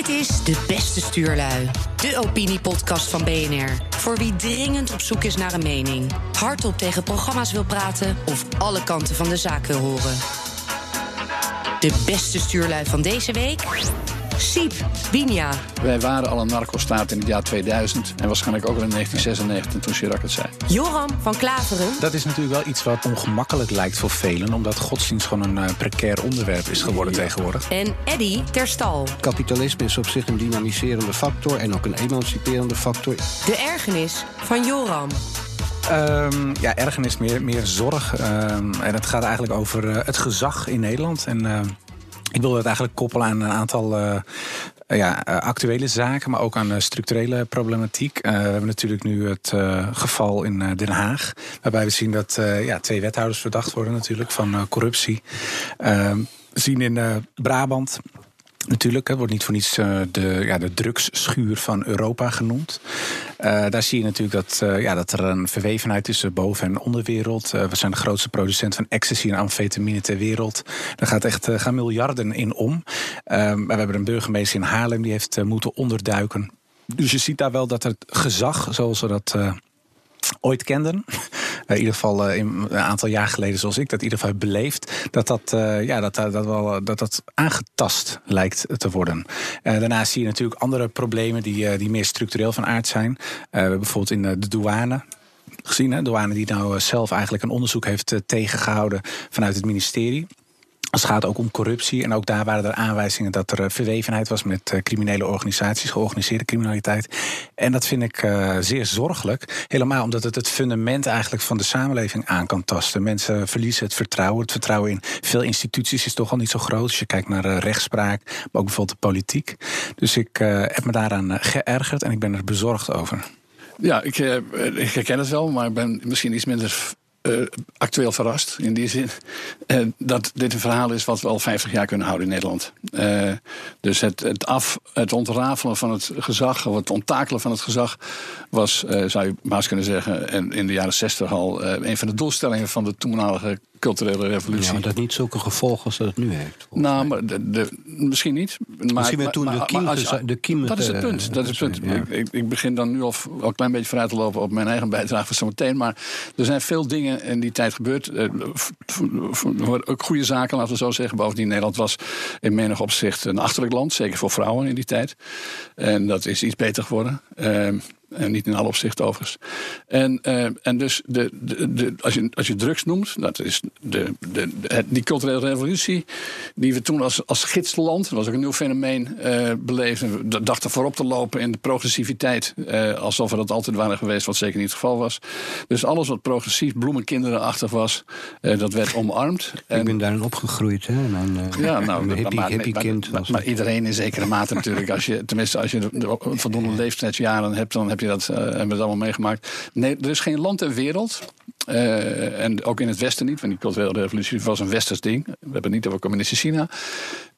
Dit is De Beste Stuurlui, de opiniepodcast van BNR. Voor wie dringend op zoek is naar een mening, hardop tegen programma's wil praten of alle kanten van de zaak wil horen. De beste stuurlui van deze week? Siep, Binja. Wij waren al een narcostaat in het jaar 2000 en waarschijnlijk ook al in 1996 toen Chirac het zei. Joram van Klaveren. Dat is natuurlijk wel iets wat ongemakkelijk lijkt voor velen, omdat godsdienst gewoon een uh, precair onderwerp is geworden tegenwoordig. En Eddy Terstal. Kapitalisme is op zich een dynamiserende factor en ook een emanciperende factor. De ergernis van Joram. Um, ja, ergernis, meer, meer zorg. Um, en het gaat eigenlijk over uh, het gezag in Nederland. En uh, ik wil het eigenlijk koppelen aan een aantal uh, ja, actuele zaken, maar ook aan structurele problematiek. We hebben natuurlijk nu het geval in Den Haag, waarbij we zien dat ja, twee wethouders verdacht worden natuurlijk van corruptie. Ehm, we zien in Brabant Natuurlijk, het wordt niet voor niets uh, de, ja, de drugsschuur van Europa genoemd. Uh, daar zie je natuurlijk dat, uh, ja, dat er een verwevenheid tussen boven- en onderwereld. we zijn de grootste producent van ecstasy en amfetamine ter wereld. Daar gaat echt, gaan miljarden in om. we hebben een burgemeester in Haarlem die heeft moeten onderduiken. Dus je ziet daar wel dat het gezag, zoals we dat ooit kenden. In ieder geval uh, een aantal jaar geleden, zoals ik dat in ieder geval beleefd, dat dat, uh, ja, dat, dat, wel, dat, dat aangetast lijkt te worden. Daarnaast zie je natuurlijk andere problemen die, die meer structureel van aard zijn. bijvoorbeeld in de douane gezien. Hè? Douane die nou zelf eigenlijk een onderzoek heeft tegengehouden vanuit het ministerie. Het gaat ook om corruptie. En ook daar waren er aanwijzingen dat er verwevenheid was met criminele organisaties, georganiseerde criminaliteit. En dat vind ik uh, zeer zorgelijk. Helemaal omdat het het fundament eigenlijk van de samenleving aan kan tasten. Mensen verliezen het vertrouwen. Het vertrouwen in veel instituties is toch al niet zo groot. Als je kijkt naar rechtspraak, maar ook bijvoorbeeld de politiek. Dus ik heb me daaraan geërgerd en ik ben er bezorgd over. Ja, ik, ik herken het wel, maar ik ben misschien iets minder uh, actueel verrast. In die zin uh, dat dit een verhaal is wat we al 50 jaar kunnen houden in Nederland. Uh, dus het, het, af, het ontrafelen van het gezag, of het onttakelen van het gezag, was, zou je maar eens kunnen zeggen, in de jaren 60 al een van de doelstellingen van de toenmalige culturele revolutie. Ja, maar dat niet zulke gevolgen als dat het nu heeft. Nou, maar de, de, misschien niet. Maar, misschien werd toen de kiem, maar, de kiem Dat is het punt. Dat is het punt. Ja. Ik, ik, begin dan nu al, al een klein beetje vooruit te lopen op mijn eigen bijdrage voor zometeen. Maar er zijn veel dingen in die tijd gebeurd. Eh, ook goede zaken, laten we zo zeggen. Bovendien, Nederland was in menig opzicht een achterlijk land. Zeker voor vrouwen in die tijd. En dat is iets beter geworden. Uh, en niet in alle opzichten overigens. En, uh, en dus de, de, de, als, je, als je drugs noemt, dat is de, de, de, die culturele revolutie, die we toen als, als gidsland, dat was ook een nieuw fenomeen, uh, beleefden. We dachten voorop te lopen in de progressiviteit, alsof we dat altijd waren geweest, wat zeker niet het geval was. Dus alles wat progressief, bloemenkinderenachtig was, dat werd omarmd. En, Ik ben daarin opgegroeid, hè? Mijn, ja, nou, mijn hippie, maar, hippie maar, kind. Maar, maar, iedereen in zekere mate natuurlijk. Als je, tenminste, als je voldoende leeftijdsjaren hebt, dan heb dat, uh, hebben we het allemaal meegemaakt. Nee, er is geen land ter wereld. Uh, en ook in het Westen niet, want die culturele revolutie was een westers ding. We hebben niet over communistische China.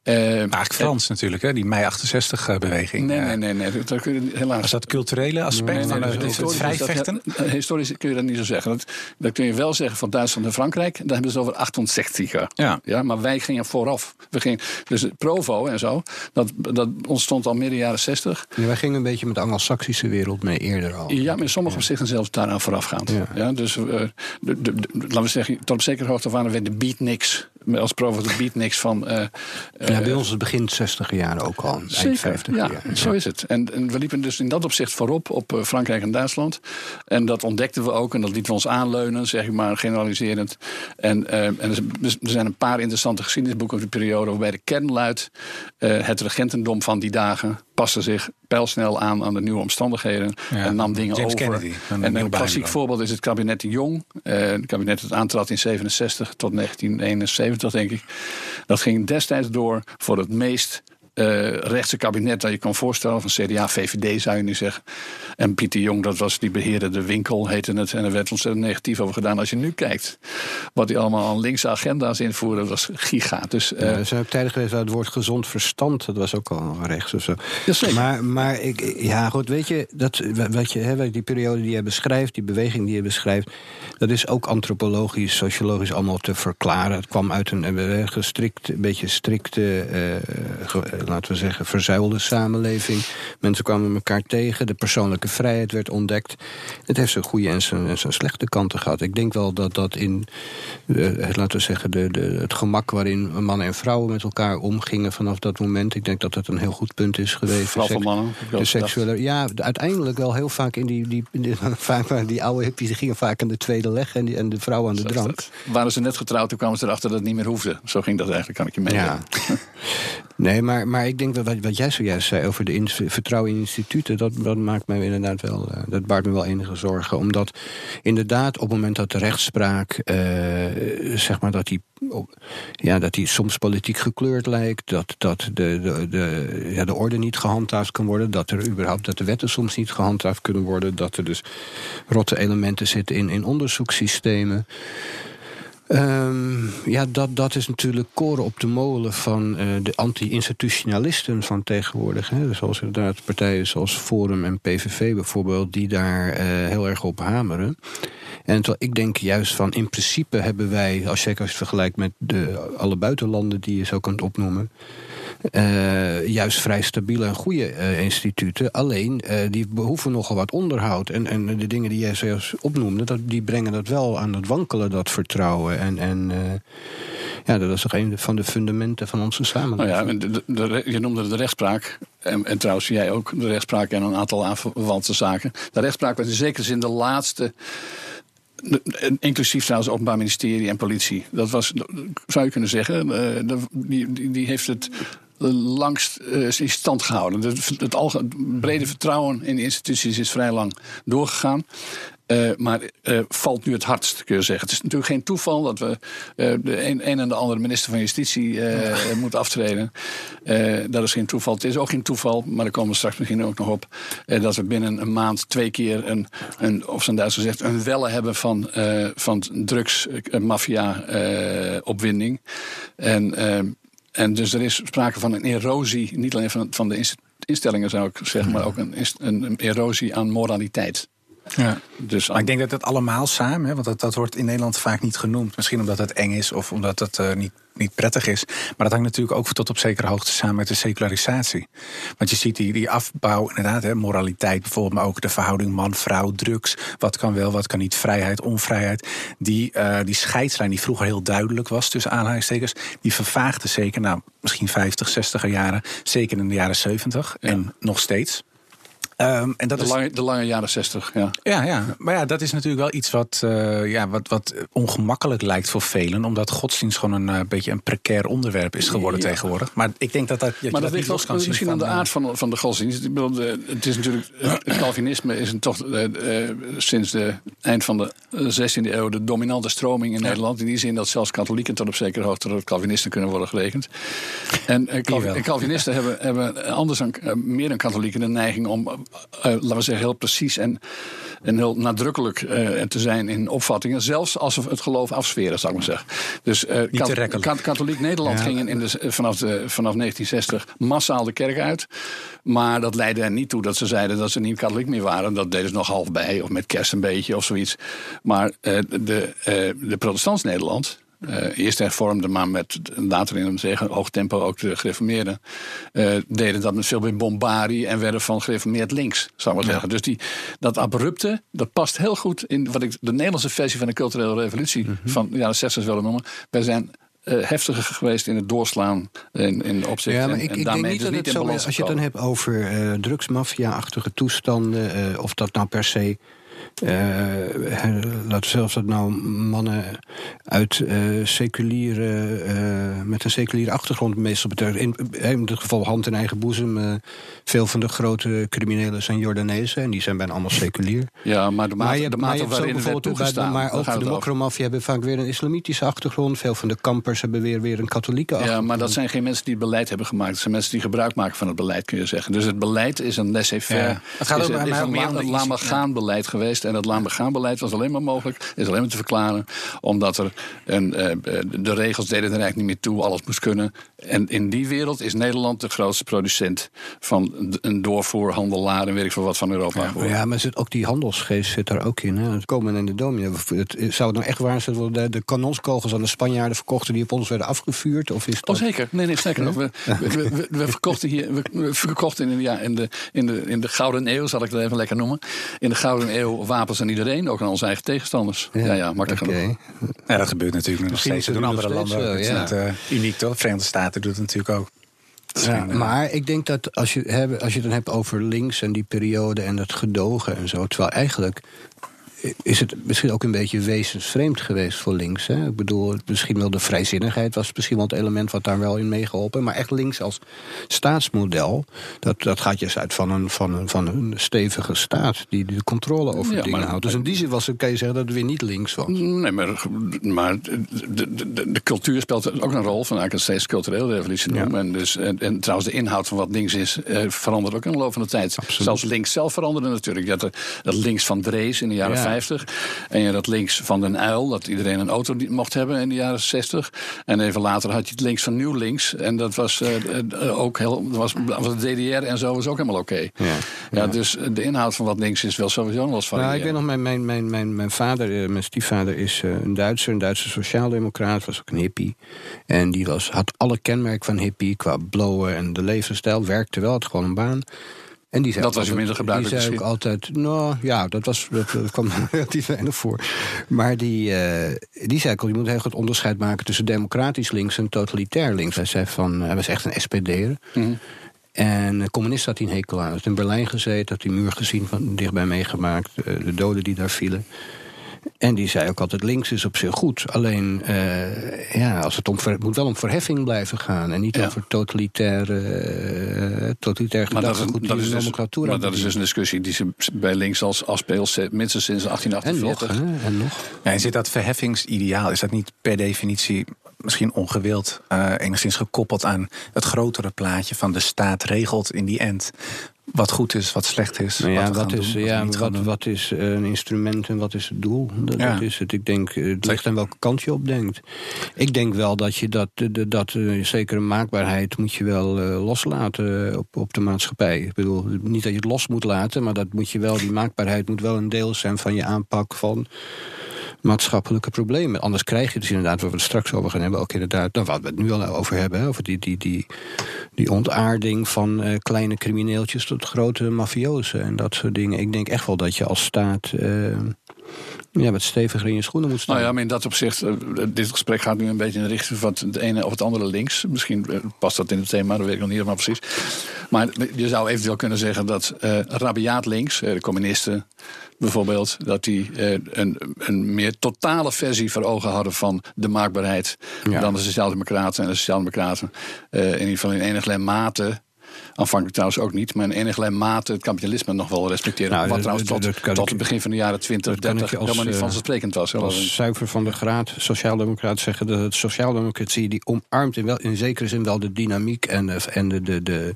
Uh, maar eigenlijk Frans uh, natuurlijk, hè? die mei 68-beweging. Nee, nee, nee, nee. Dat kun je helaas. Was dat culturele aspect nee, nee, van het vrijvechten? Dat, historisch kun je dat niet zo zeggen. Dat, dat kun je wel zeggen van Duitsland en Frankrijk. Daar hebben ze over 68 ja. ja. Maar wij gingen vooraf. We gingen, dus Provo en zo, dat, dat ontstond al midden jaren 60. Ja, wij gingen een beetje met de Anglo-Saxische wereld mee eerder al. Ja, maar in sommige opzichten zelfs daaraan voorafgaand. Ja. Ja, dus uh, de, de, de, laten we zeggen, tot op zekere hoogte waren we de beatniks als provo de beatniks van. Uh, ja, bij ons het begin 60 jaar ook al. Zeker, eind 50 ja, jaar. zo is het. En, en, we liepen dus in dat opzicht voorop op uh, Frankrijk en Duitsland. En dat ontdekten we ook en dat lieten we ons aanleunen, zeg ik maar, generaliserend. En, uh, en er zijn een paar interessante geschiedenisboeken over de periode waarbij de kern luidt: het regentendom van die dagen paste zich pijlsnel aan aan de nieuwe omstandigheden ja, en nam dingen James over. Kennedy, en een klassiek voorbeeld is het kabinet de Jong. het kabinet dat aantrad in 67 tot 1971, denk ik. Dat ging destijds door voor het meest uh, rechtse kabinet dat je kan voorstellen. Van CDA, VVD zou je nu zeggen. En Pieter Jong, dat was die beheerde de winkel, heette het. En er werd ontzettend negatief over gedaan. Als je nu kijkt wat hij allemaal aan linkse agenda's invoerde, dat was giga. Dus, uh, ja, er zijn ook tijden geweest waar het woord gezond verstand, dat was ook al rechts of zo. Ja, maar, maar ik, ja, goed, weet je, dat, wat je, hè, die periode die je beschrijft, die beweging die je beschrijft, dat is ook antropologisch, sociologisch allemaal te verklaren. Het kwam uit een, een gestrikt, een beetje strikte. Uh, laten we zeggen, verzuilde samenleving. Mensen kwamen elkaar tegen, de persoonlijke vrijheid werd ontdekt. Het heeft zijn goede en zijn, zijn slechte kanten gehad. Ik denk wel dat dat in, laten we zeggen, de, de, het gemak waarin mannen en vrouwen met elkaar omgingen vanaf dat moment. Ik denk dat dat een heel goed punt is geweest. Vooral voor mannen. De seksuele, ja, uiteindelijk wel heel vaak in die, die, die, vaak, die oude hippies die gingen vaak aan de tweede leg en, die, en de vrouw aan de drank. Waren ze net getrouwd, toen kwamen ze erachter dat het niet meer hoefde. Zo ging dat eigenlijk, kan ik je meenemen. Ja. nee, maar, maar ik denk dat wat, wat jij zojuist zei over de vertrouwen in instituten, dat, dat maakt mij inderdaad wel, uh, dat baart me wel enige zorgen. Omdat inderdaad op het moment dat de rechtspraak, uh, zeg maar dat die ja, dat die soms politiek gekleurd lijkt. Dat, dat de, de, de, ja, de orde niet gehandhaafd kan worden. Dat er überhaupt dat de wetten soms niet gehandhaafd kunnen worden. Dat er dus rotte elementen zitten in, in onderzoekssystemen. Um, ja, dat, dat is natuurlijk koren op de molen van uh, de anti-institutionalisten van tegenwoordig. Hè. Zoals inderdaad partijen zoals Forum en PVV bijvoorbeeld, die daar uh, heel erg op hameren. En terwijl ik denk juist van in principe hebben wij, als je, als je het vergelijkt met de, alle buitenlanden die je zo kunt opnoemen. Uh, juist vrij stabiele en goede uh, instituten. Alleen, uh, die behoeven nogal wat onderhoud. En, en de dingen die jij zojuist opnoemde, dat, die brengen dat wel aan het wankelen, dat vertrouwen. En, en ja, dat is toch een van de fundamenten van onze samenleving. Nou ja, je noemde de rechtspraak. En, en, trouwens, jij ook de rechtspraak en een aantal aanverwante zaken. De rechtspraak was in zekere zin de laatste Inclusief trouwens Openbaar Ministerie en politie. Dat was, zou je kunnen zeggen, uh, die, die heeft het langst uh, in stand gehouden. Het, het, het, brede vertrouwen in de instituties is vrij lang doorgegaan. Uh, maar uh, valt nu het hardst, kun je zeggen. Het is natuurlijk geen toeval dat we uh, de een, een, en de andere minister van Justitie moeten aftreden. dat is geen toeval. Het is ook geen toeval, maar daar komen we straks misschien ook nog op. dat we binnen een maand twee keer een, een of zijn Duits gezegd, een welle hebben van, van drugsmafia-opwinding. en, en dus er is sprake van een erosie, niet alleen van, van de instellingen zou ik zeggen, maar ook een, een erosie aan moraliteit. Ja. Dus maar ik denk dat het allemaal samen, hè, want dat, dat wordt in Nederland vaak niet genoemd. Misschien omdat het eng is of omdat het uh, niet, niet prettig is. Maar dat hangt natuurlijk ook tot op zekere hoogte samen met de secularisatie. Want je ziet die, die afbouw, inderdaad, hè, moraliteit bijvoorbeeld, maar ook de verhouding man-vrouw, drugs. Wat kan wel, wat kan niet, vrijheid, onvrijheid. Die, uh, die scheidslijn die vroeger heel duidelijk was tussen aanhalingstekens, die vervaagde zeker, nou misschien 50, 60 jaren, zeker in de jaren 70 en nog steeds. Um, en dat de, is, lange, de lange jaren zestig, ja. Ja, ja. Maar ja, dat is natuurlijk wel iets wat, uh, ja, wat, wat ongemakkelijk lijkt voor velen. Omdat godsdienst gewoon een uh, beetje een precair onderwerp is geworden ja. tegenwoordig. Maar ik denk dat dat, je maar dat, dat ligt los kan zien misschien aan de aard van, van de godsdienst. Ik bedoel, de, het is natuurlijk, het Calvinisme is een toch uh, sinds het eind van de 16e eeuw de dominante stroming in ja. Nederland. In die zin dat zelfs katholieken tot op zekere hoogte tot Calvinisten kunnen worden gerekend. En Calvinisten hebben, hebben anders dan, meer dan katholieken de neiging om laten we zeggen, heel precies en, en heel nadrukkelijk uh, te zijn in opvattingen. Zelfs als we het geloof afsferen, zou ik maar zeggen. Dus katholiek Nederland ja. ging in de, vanaf, de, vanaf 1960 massaal de kerk uit. Maar dat leidde er niet toe dat ze zeiden dat ze niet katholiek meer waren. Dat deden ze nog half bij, of met kerst een beetje of zoiets. Maar de, de protestants Nederland, uh, eerst hervormde, maar met later in een zeggen, hoog tempo ook de gereformeerden. Uh, deden dat met veel meer bombardie en werden van gereformeerd links, zou ik maar zeggen. Dus die, dat abrupte, dat past heel goed in wat ik de Nederlandse versie van de culturele revolutie mm -hmm. van de jaren 60 willen noemen. Wij zijn uh, heftiger geweest in het doorslaan in, in opzicht. Ja, maar ik, en, ik denk niet dus dat niet het zo is. Als je het dan hebt over uh, drugsmafia-achtige toestanden, uh, of dat nou per se uh, laten zelfs dat nou mannen uit uh, seculiere, uh, met een seculiere achtergrond meestal betreft. In, in dit geval hand in eigen boezem. veel van de grote criminelen zijn Jordanezen en die zijn bijna allemaal seculier. Ja, maar de mate, maar de mate waarin het toegestaan. Maar ook de mokromafia hebben vaak weer een islamitische achtergrond. Veel van de kampers hebben weer, weer een katholieke achtergrond. Ja, maar dat zijn geen mensen die het beleid hebben gemaakt. Dat zijn mensen die gebruik maken van het beleid, kun je zeggen. Dus het beleid is een laissez-faire. Ja. Het gaat ook is, is een, een laat maar gaan beleid geweest geweest. En dat laat gaan beleid was alleen maar mogelijk, is alleen maar te verklaren, omdat er een, de regels deden er eigenlijk niet meer toe, alles moest kunnen. En in die wereld is Nederland de grootste producent van een doorvoer, handelaar en weet ik veel wat van Europa. Ja, ja maar zit ook die handelsgeest zit daar ook in. Hè? Het komen in de domino. Het, zou het nou echt waar zijn dat de, de kanonskogels aan de Spanjaarden verkochten die op ons werden afgevuurd? Of is dat... Oh zeker. Nee, nee, zeker nog. We, we, we, verkochten hier, we verkochten in, ja, in, de, in, de, in de Gouden Eeuw, zal ik het even lekker noemen. In de Gouden Eeuw wapens aan iedereen, ook aan onze eigen tegenstanders. Ja, ja, makkelijk okay. Ja, dat gebeurt natuurlijk nog steeds. Dat doen andere landen. Wel, ja. Het is uh, uniek toch? De Verenigde Staten doet het natuurlijk ook. Ja, maar ik denk dat als je, als je het dan hebt over links en die periode en dat gedogen en zo, terwijl eigenlijk is het misschien ook een beetje wezensvreemd geweest voor links. Hè? Ik bedoel, misschien wel de vrijzinnigheid was misschien wel het element wat daar wel in meegeholpen. Maar echt links als staatsmodel, dat, dat gaat juist uit van een, van, een, van een stevige staat die de controle over dingen houdt. Dus in die zin was, kan je zeggen dat het weer niet links was. Nee, maar, maar de, de, de, de cultuur speelt ook een rol van eigenlijk een steeds culturele revolutie noemen. En, dus, en, en, trouwens, de inhoud van wat links is, eh, verandert ook in de loop van de tijd. Absoluut. Zelfs links zelf veranderde natuurlijk. Had het links van Drees in de jaren 50. En je dat links van den Uil, dat iedereen een auto mocht hebben in de jaren 60. En even later had je het links van Nieuw Links. En dat was uh, ook heel. Was, was de DDR en zo was ook helemaal oké. Ja, ja, dus de inhoud van wat links is wel sowieso nog van. Nou, ik weet nog, mijn, mijn, mijn, mijn, mijn vader, mijn stiefvader is een Duitser, een Duitse sociaaldemocraat, was ook een hippie. En die was, had alle kenmerken van hippie qua blowen en de levensstijl, werkte wel, had gewoon een baan. En die zei dat was minder gebruikelijk Die zei ook altijd, nou ja, dat, was, dat, kwam relatief weinig voor. Maar die, uh, die zei ook, je moet heel goed onderscheid maken tussen democratisch links en totalitair links. Hij zei van, hij was echt een SPD'er. Mm En communist had hij een hekel aan. Hij had in Berlijn gezeten, had die muur gezien, van dichtbij meegemaakt. Eh, de doden die daar vielen. En die zei ook altijd: links is op zich goed. Alleen, uh, ja, als het, om het moet wel om verheffing blijven gaan. En niet over totalitaire, uh, totalitair gedachtegoed dat, is, dus, Maar dat is dus een discussie die ze bij links als afspeelt minstens sinds 1848. En nog. En nog. Ja, en zit dat verheffingsideaal, is dat niet per definitie misschien ongewild uh, enigszins gekoppeld aan het grotere plaatje van de staat regelt in die end wat goed is, wat slecht is. Nou ja, wat, is, doen, ja, wat, wat, is een instrument en wat is het doel? Dat, dat is het. Ik denk, eh, het ligt aan welke kant je op denkt. Ik denk wel dat je dat, dat, dat uh, zekere maakbaarheid moet je wel uh, loslaten op, op de maatschappij. Ik bedoel, niet dat je het los moet laten, maar dat moet je wel, die maakbaarheid moet wel een deel zijn van je aanpak van maatschappelijke problemen. Anders krijg je dus inderdaad, waar we het straks over gaan hebben, ook inderdaad, dan wat we het nu al over hebben, over die, die, die, die ontaarding van uh, kleine crimineeltjes tot grote mafiozen en dat soort dingen. Ik denk echt wel dat je als staat. Uh, ja, wat steviger in je schoenen moet staan. Nou ja, maar in dat opzicht, uh, dit gesprek gaat nu een beetje in de richting van het ene of het andere links. Misschien past dat in het thema, dat weet ik nog niet helemaal precies. Maar je zou eventueel kunnen zeggen dat rabiaat links, de communisten, bijvoorbeeld, dat die eh, een, een meer totale versie voor ogen hadden van de maakbaarheid dan de Sociaaldemocraten. En de Sociaaldemocraten uh, in ieder geval in enige mate Aanvankelijk trouwens ook niet, maar in enige mate het kapitalisme nog wel respecteren. Nou, wat trouwens tot, tot het begin van de jaren 20, 30 helemaal niet vanzelfsprekend was. Als zuiver van de graad, sociaaldemocraat zeggen dat het sociaaldemocratie die omarmt in, wel, in zekere zin wel de dynamiek en, en de, de, de,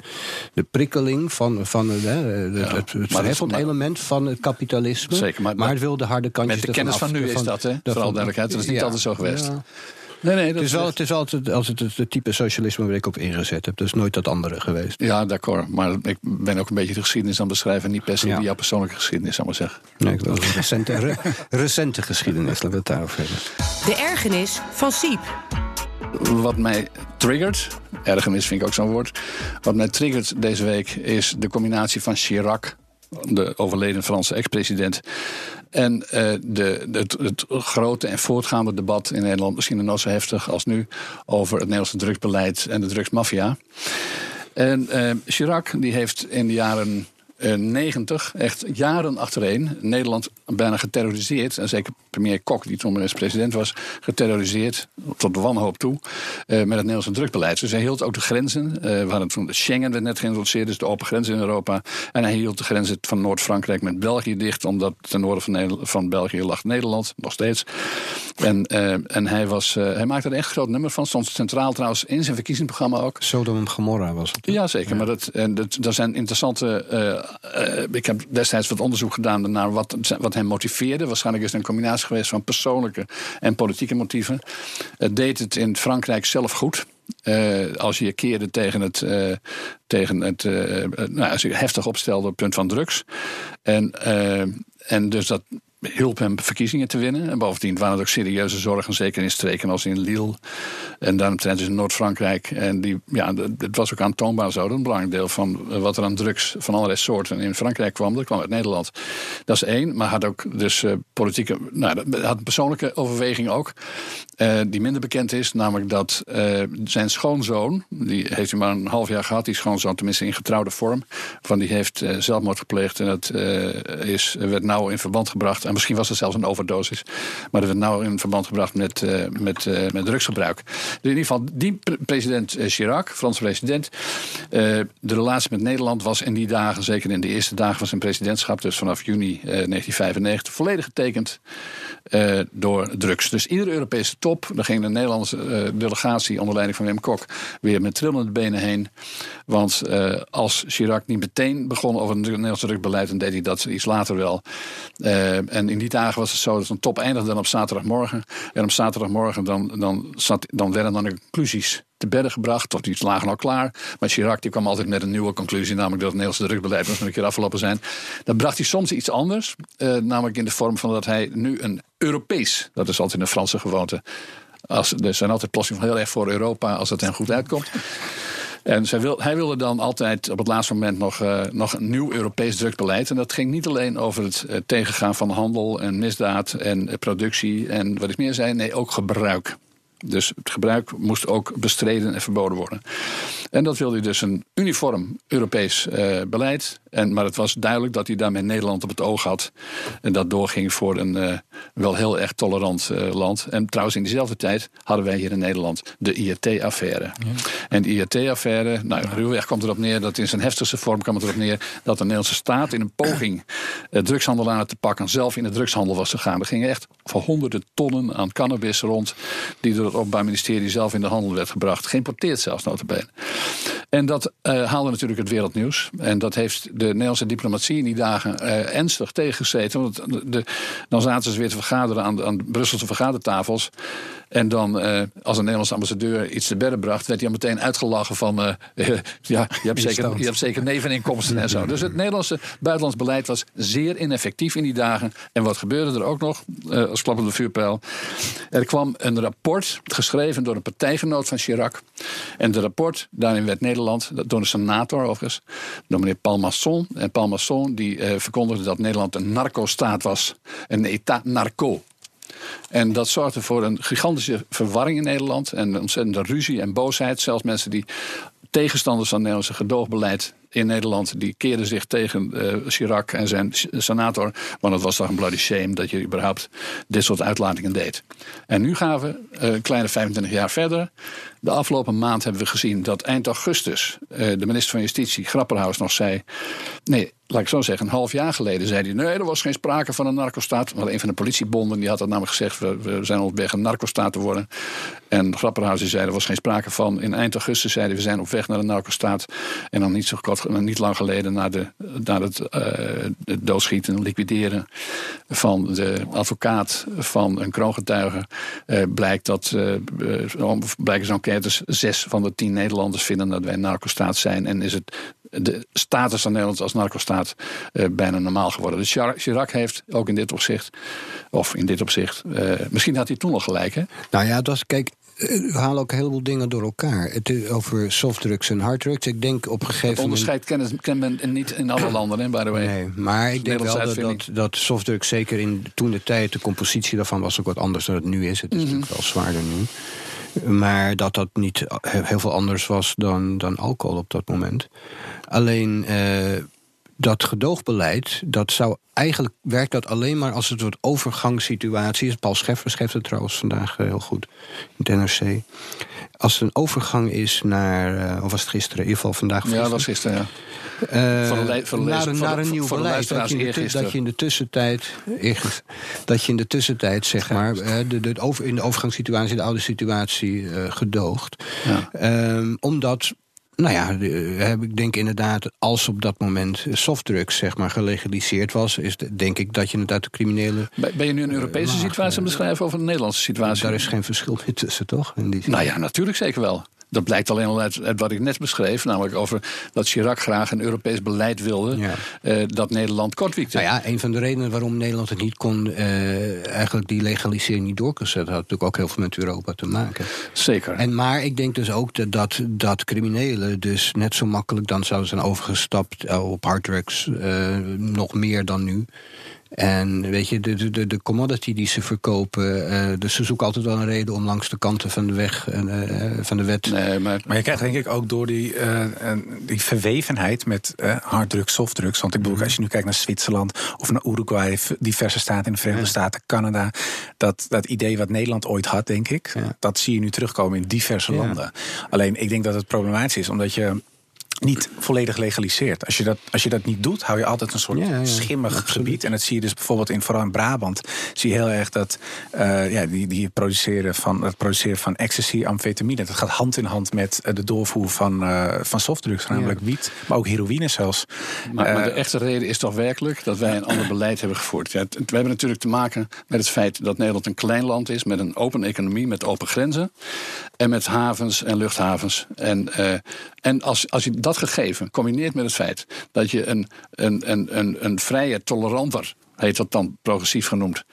de prikkeling van, van de, de, ja, het, het element van het kapitalisme. Zeker, maar, maar, het wil de harde kantjes Met de kennis van nu is dat, hè? Vooral duidelijkheid. Dat is niet altijd zo geweest. Nee, nee, het, is wel, het is altijd als het, het, type socialisme waar ik op ingezet heb. Dus nooit dat andere geweest. Ja, d'accord. Maar ik ben ook een beetje de geschiedenis aan het beschrijven. Niet per se ja. jouw persoonlijke geschiedenis, zou maar zeggen. Nee, ik wil recente, recente geschiedenis. Laten we het daarover hebben. De ergernis van Siep. Wat mij triggert, ergernis vind ik ook zo'n woord. Wat mij triggert deze week is de combinatie van Chirac de overleden Franse ex-president. En uh, de, het, het, grote en voortgaande debat in Nederland, misschien nog zo heftig als nu, over het Nederlandse drugsbeleid en de drugsmafia. En uh, Chirac die heeft in de jaren 90, eh, echt jaren achtereen, Nederland bijna geterroriseerd. En zeker premier Kok, die toen minister-president was, geterroriseerd tot de wanhoop toe. Uh, met het Nederlandse drukbeleid. Dus hij hield ook de grenzen. Uh, we hadden toen Schengen werd net geïntroduceerd, dus de open grenzen in Europa. En hij hield de grenzen van Noord-Frankrijk met België dicht, omdat ten noorden van, van België lag Nederland, nog steeds. En, uh, en hij, was, hij maakte er echt groot nummer van. Stond centraal trouwens in zijn verkiezingsprogramma ook. Sodom Gomorra was het. Ja, zeker. Maar dat, en dat, daar zijn interessante ik heb destijds wat onderzoek gedaan naar wat, wat hem motiveerde. Waarschijnlijk is het een combinatie geweest van persoonlijke en politieke motieven. Het deed het in Frankrijk zelf goed. als je keerde tegen het, tegen het nou, als je heftig opstelde op het punt van drugs. En, en dus dat hielp hem verkiezingen te winnen. En bovendien waren er ook serieuze zorgen, zeker in streken als in Lille. En daaromtrent dus in Noord-Frankrijk. En die, ja, het was ook aantoonbaar zo. een belangrijk deel van eh, wat er aan drugs van allerlei soorten in Frankrijk kwam, dat kwam uit Nederland. Dat is één. Maar had ook dus uh, politieke, nou, had een persoonlijke overweging ook. Uh, die minder bekend is, namelijk dat zijn schoonzoon, die heeft hij maar een half jaar gehad, die schoonzoon tenminste in getrouwde vorm, van die heeft zelfmoord gepleegd en dat is, werd nou in verband gebracht, misschien was het zelfs een overdosis, maar dat werd nou in verband gebracht met, met, met drugsgebruik. Dus in ieder geval, die president Chirac, Franse president, de relatie met Nederland was in die dagen, zeker in de eerste dagen van zijn presidentschap, dus vanaf juni 1995, volledig getekend door drugs. Dus iedere Europese top. Daar ging de Nederlandse uh, delegatie onder leiding van Wim Kok weer met trillende benen heen. Want uh, als Chirac niet meteen begon over het Nederlandse drukbeleid, dan deed hij dat iets later wel. En in die dagen was het zo dat een top eindigde dan op zaterdagmorgen. En op zaterdagmorgen dan, dan, zat, dan werden dan de conclusies te bedden gebracht. Of die lagen al klaar. Maar Chirac die kwam altijd met een nieuwe conclusie. Namelijk dat het Nederlandse drukbeleid nog een keer afgelopen zijn. Dan bracht hij soms iets anders. Uh, namelijk in de vorm van dat hij nu een Europees. Dat is altijd een Franse gewoonte. Als, er zijn altijd plotseling heel erg voor Europa als het hem goed uitkomt. En zij wil, hij wilde dan altijd op het laatste moment nog, uh, nog een nieuw Europees drukbeleid. En dat ging niet alleen over het uh, tegengaan van handel en misdaad en uh, productie en wat ik meer zei. Nee, ook gebruik. Dus het gebruik moest ook bestreden en verboden worden. En dat wilde hij dus een uniform Europees uh, beleid. En, maar het was duidelijk dat hij daarmee Nederland op het oog had. En dat doorging voor een uh, wel heel erg tolerant uh, land. En trouwens, in diezelfde tijd hadden wij hier in Nederland de IRT-affaire. Ja. En de IRT-affaire, nou, ruwweg komt erop neer dat in zijn heftigste vorm kwam het erop neer dat de Nederlandse staat in een poging drugshandelaren te pakken zelf in de drugshandel was gegaan. Er gingen echt voor honderden tonnen aan cannabis rond, die door Openbaar Ministerie zelf in de handel werd gebracht. Geïmporteerd zelfs, notabene. En dat uh, haalde natuurlijk het wereldnieuws. En dat heeft de Nederlandse diplomatie in die dagen uh, ernstig tegengezeten. Want de, dan zaten ze weer te vergaderen aan, aan Brusselse vergadertafels. En dan, uh, als een Nederlandse ambassadeur iets te bedden bracht, werd hij al meteen uitgelachen van. Ja, je hebt, zeker, je hebt zeker neveninkomsten en zo. Dus het Nederlandse buitenlands beleid was zeer ineffectief in die dagen. En wat gebeurde er ook nog, als klap op de vuurpijl? Er kwam een rapport, geschreven door een partijgenoot van Chirac. En de rapport, daarin werd Nederland, door de senator overigens, door meneer Palmasson. En Palmasson die verkondigde dat Nederland een narco-staat was. Een état narco. En dat zorgde voor een gigantische verwarring in Nederland. En een ontzettende ruzie en boosheid. Zelfs mensen die tegenstanders van het Nederlandse gedoogbeleid in Nederland. die keerden zich tegen uh, Chirac en zijn senator. Want het was toch een bloody shame dat je überhaupt dit soort uitlatingen deed. En nu gaan we een kleine 25 jaar verder. De afgelopen maand hebben we gezien dat eind augustus uh, de minister van Justitie, Grapperhaus, nog zei. Nee, laat ik zo zeggen, een half jaar geleden zei hij: nee, er was geen sprake van een narcostaat. Maar een van de politiebonden die had dat namelijk gezegd: we, zijn op weg een narcostaat te worden. En Grapperhaus zei: er was geen sprake van. In eind augustus zeiden we zijn op weg naar een narcostaat. En dan niet zo kort niet lang geleden naar, de, het, uh, het doodschieten, liquideren van de advocaat van een kroongetuige. Uh, blijkt dat, uh, blijken zo'n enquêtes, zes van de tien Nederlanders vinden dat wij een narcostaat zijn. En is het de status van Nederland als narcostaat bijna normaal geworden. Dus Chirac heeft ook in dit opzicht, of in dit opzicht, misschien had hij toen nog gelijk. Hè? Nou ja, dat is, kijk, we halen ook een heleboel dingen door elkaar. Het is over softdrugs en harddrugs. Ik denk op een gegeven moment. onderscheid kennen, kennen men niet in alle landen, hè, by the way. Nee, maar ik denk wel dat, dat, dat, softdrugs, zeker in toen de tijd, de compositie daarvan was ook wat anders dan het nu is. Het is mm -hmm. natuurlijk wel zwaarder nu. Maar dat dat niet heel veel anders was dan, dan alcohol op dat moment. Alleen dat gedoogbeleid, dat zou eigenlijk werkt dat alleen maar als het een soort overgangssituatie is. Paul Scheffer schreef het trouwens vandaag heel goed in het NRC. Als het een overgang is naar, uh, of was het gisteren, in ieder geval vandaag. Ja, dat was gisteren, ja. Uh, van de, van de naar, een, naar een nieuw beleid. Dat je, de, dat je in de tussentijd, dat je in de tussentijd, zeg maar, de, de, over, in de overgangssituatie, de oude situatie uh, gedoogt. Ja. Um, omdat Nou ja, heb ik denk inderdaad, als op dat moment softdrugs zeg maar gelegaliseerd was, is denk ik dat je inderdaad de criminele. Ben je nu een Europese situatie aan het beschrijven of een Nederlandse situatie? Daar is geen verschil meer tussen, toch? In die nou ja, natuurlijk zeker wel. Dat blijkt alleen al uit, wat ik net beschreef, namelijk over dat Chirac graag een Europees beleid wilde eh, dat Nederland kortwiekte. Nou ja, een van de redenen waarom Nederland het niet kon, uh, eigenlijk die legalisering niet door kon zetten, had natuurlijk ook heel veel met Europa te maken. Zeker. En, maar ik denk dus ook dat, dat, criminelen dus net zo makkelijk dan zouden zijn overgestapt eh, op harddrugs, uh, nog meer dan nu. En weet je, de, de, de commodity die ze verkopen, uh, dus ze zoeken altijd wel een reden om langs de kanten van de weg, uh, van de wet. Nee, maar, maar je krijgt denk ik ook door die, uh, die verwevenheid met harddrugs, softdrugs. Want ik bedoel, mhm. als je nu kijkt naar Zwitserland of naar Uruguay, diverse staten in de Verenigde Staten, Canada, dat, dat idee wat Nederland ooit had, denk ik, dat zie je nu terugkomen in diverse landen. Alleen ik denk dat het problematisch is, omdat je niet volledig legaliseert. Als je dat, als je dat niet doet, hou je altijd een soort schimmig gebied. En dat zie je dus bijvoorbeeld in, vooral in Brabant. Zie je heel erg dat uh, ja, die, die produceren van, het produceren van ecstasy, amfetamine. Dat gaat hand in hand met eh, de doorvoer van, uh, van softdrugs, namelijk wiet, maar ook heroïne zelfs. Maar, maar, de echte reden is toch werkelijk dat wij een ander beleid hebben gevoerd. Ja, we hebben natuurlijk te maken met het feit dat Nederland een klein land is met een open economie, met open grenzen en met havens en luchthavens. En, en als, als je dat gegeven combineert met het feit dat je een, een, een, een, een vrije, toleranter heet dat dan progressief genoemd,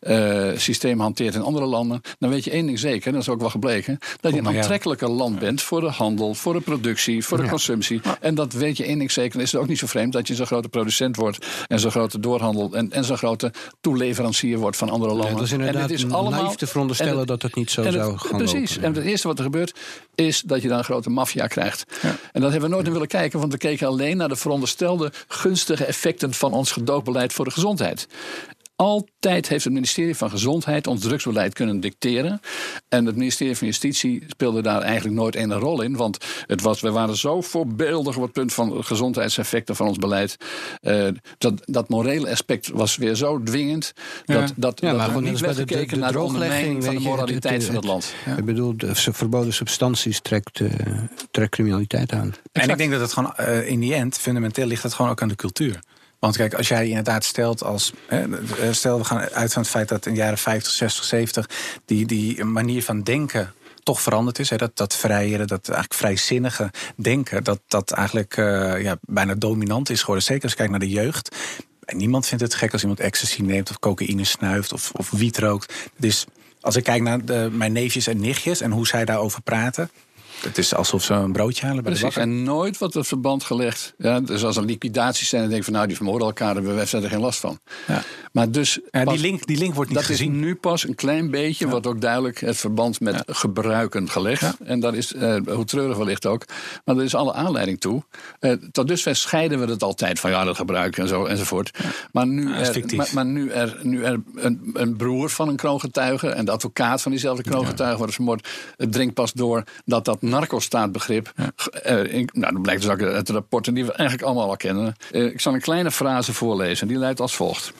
uh, systeem hanteert in andere landen, dan weet je één ding zeker, dat is ook wel gebleken, dat je een aantrekkelijker land bent voor de handel, voor de productie, voor de consumptie. En dat weet je één ding zeker, dan is het ook niet zo vreemd dat je zo'n grote producent wordt en zo'n grote doorhandel en, en zo'n grote toeleverancier wordt van andere landen. Ja, dat is inderdaad en het is allemaal te veronderstellen dat het niet zo zou gaan Precies. En het eerste wat er gebeurt, is dat je dan een grote maffia krijgt. En dat hebben we nooit in willen kijken, want we keken alleen naar de veronderstelde gunstige effecten van ons gedoogbeleid voor de gezondheid. Altijd heeft het ministerie van Gezondheid ons drugsbeleid kunnen dicteren. En het ministerie van Justitie speelde daar eigenlijk nooit een rol in. Want het was, we waren zo voorbeeldig op het punt van gezondheidseffecten van ons beleid. Uh, dat, dat morele aspect was weer zo dwingend. Dat, dat, ja, dat er niet werd gekeken naar de ondermijning van de moraliteit van het land. Ik bedoel, de verboden substanties trekt, uh, trekt criminaliteit aan. En ik denk dat het gewoon uh, in die end, fundamenteel ligt het gewoon ook aan de cultuur. Want kijk, als jij inderdaad stelt als. Hè, stel, we gaan uit van het feit dat in de jaren 50, 60, 70 die, die manier van denken toch veranderd is. Hè, dat, dat vrijere, dat eigenlijk vrijzinnige denken, dat dat eigenlijk uh, ja, bijna dominant is geworden. Zeker als je kijkt naar de jeugd. En niemand vindt het gek als iemand ecstasy neemt of cocaïne snuift of, of wiet rookt. Dus als ik kijk naar mijn neefjes en nichtjes en hoe zij daarover praten. Het is alsof ze een broodje halen bij Precies, de En nooit wordt het verband gelegd. Ja, dus als een liquidatie zijn, dan denk ik van nou, die vermoorden elkaar, daar hebben we er geen last van. Ja. Maar dus. Ja, die, link, die link wordt niet dat gezien. Is nu pas een klein beetje, wordt ook duidelijk het verband met gebruiken gelegd. En dat is, uh, hoe treurig wellicht ook. Maar er is alle aanleiding toe. Uh, tot dusver scheiden we het altijd van ja, dat gebruiken en zo enzovoort. Maar nu er, maar, maar, nu er, nu er een, een broer van een kroongetuige en de advocaat van diezelfde kroongetuige wordt vermoord, het dringt pas door dat dat narco-staatbegrip. Ja. Uh, nou, dat blijkt dus ook uit de rapporten die we eigenlijk allemaal al kennen. Uh, ik zal een kleine frase voorlezen. Die luidt als volgt.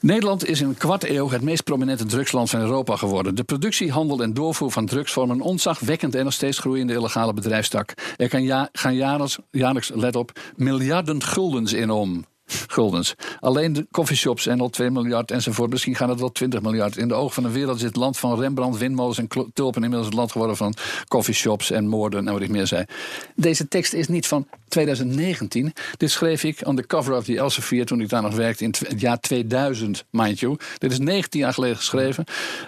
Nederland is in een kwart eeuw het meest prominente drugsland van Europa geworden. De productie, handel en doorvoer van drugs vormen een ontzagwekkend en nog steeds groeiende illegale bedrijfstak. Er kan ja, gaan jaarlijks, jaarlijks, let op, miljarden guldens in om guldens. Alleen de coffeeshops en al 2 miljard enzovoort. Misschien gaan het wel 20 miljard. In de ogen van de wereld is het land van Rembrandt, windmolens en tulpen inmiddels het land geworden van coffeeshops en moorden en wat ik meer zei. Deze tekst is niet van 2019. Dit schreef ik aan de cover of the Elsevier toen ik daar nog werkte in het jaar 2000, mind you. Dit is 19 jaar geleden geschreven.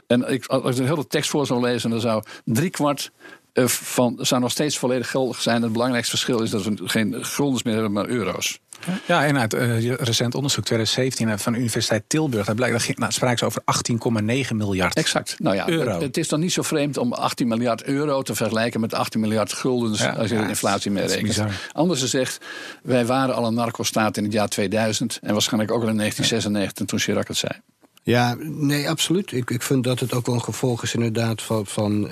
En ik, als ik de hele tekst voor zou lezen, dan zou driekwart van zou nog steeds volledig geldig zijn. Het belangrijkste verschil is dat we geen guldens meer hebben, maar euro's. Ja, en uit uh, recent onderzoek 2017 eh, van de Universiteit Tilburg, daar blijkt, dat nou, spraken ze over 18,9 miljard. Exact. Nou ja, euro. Het, is dan niet zo vreemd om 18 miljard euro te vergelijken met 18 miljard guldens als je de inflatie mee rekent. Anders gezegd, wij waren al een narco-staat in het jaar 2000 en waarschijnlijk ook al in 1996 toen Chirac het zei. Ja, nee, absoluut. Ik, ik vind dat het ook wel een gevolg is inderdaad van, van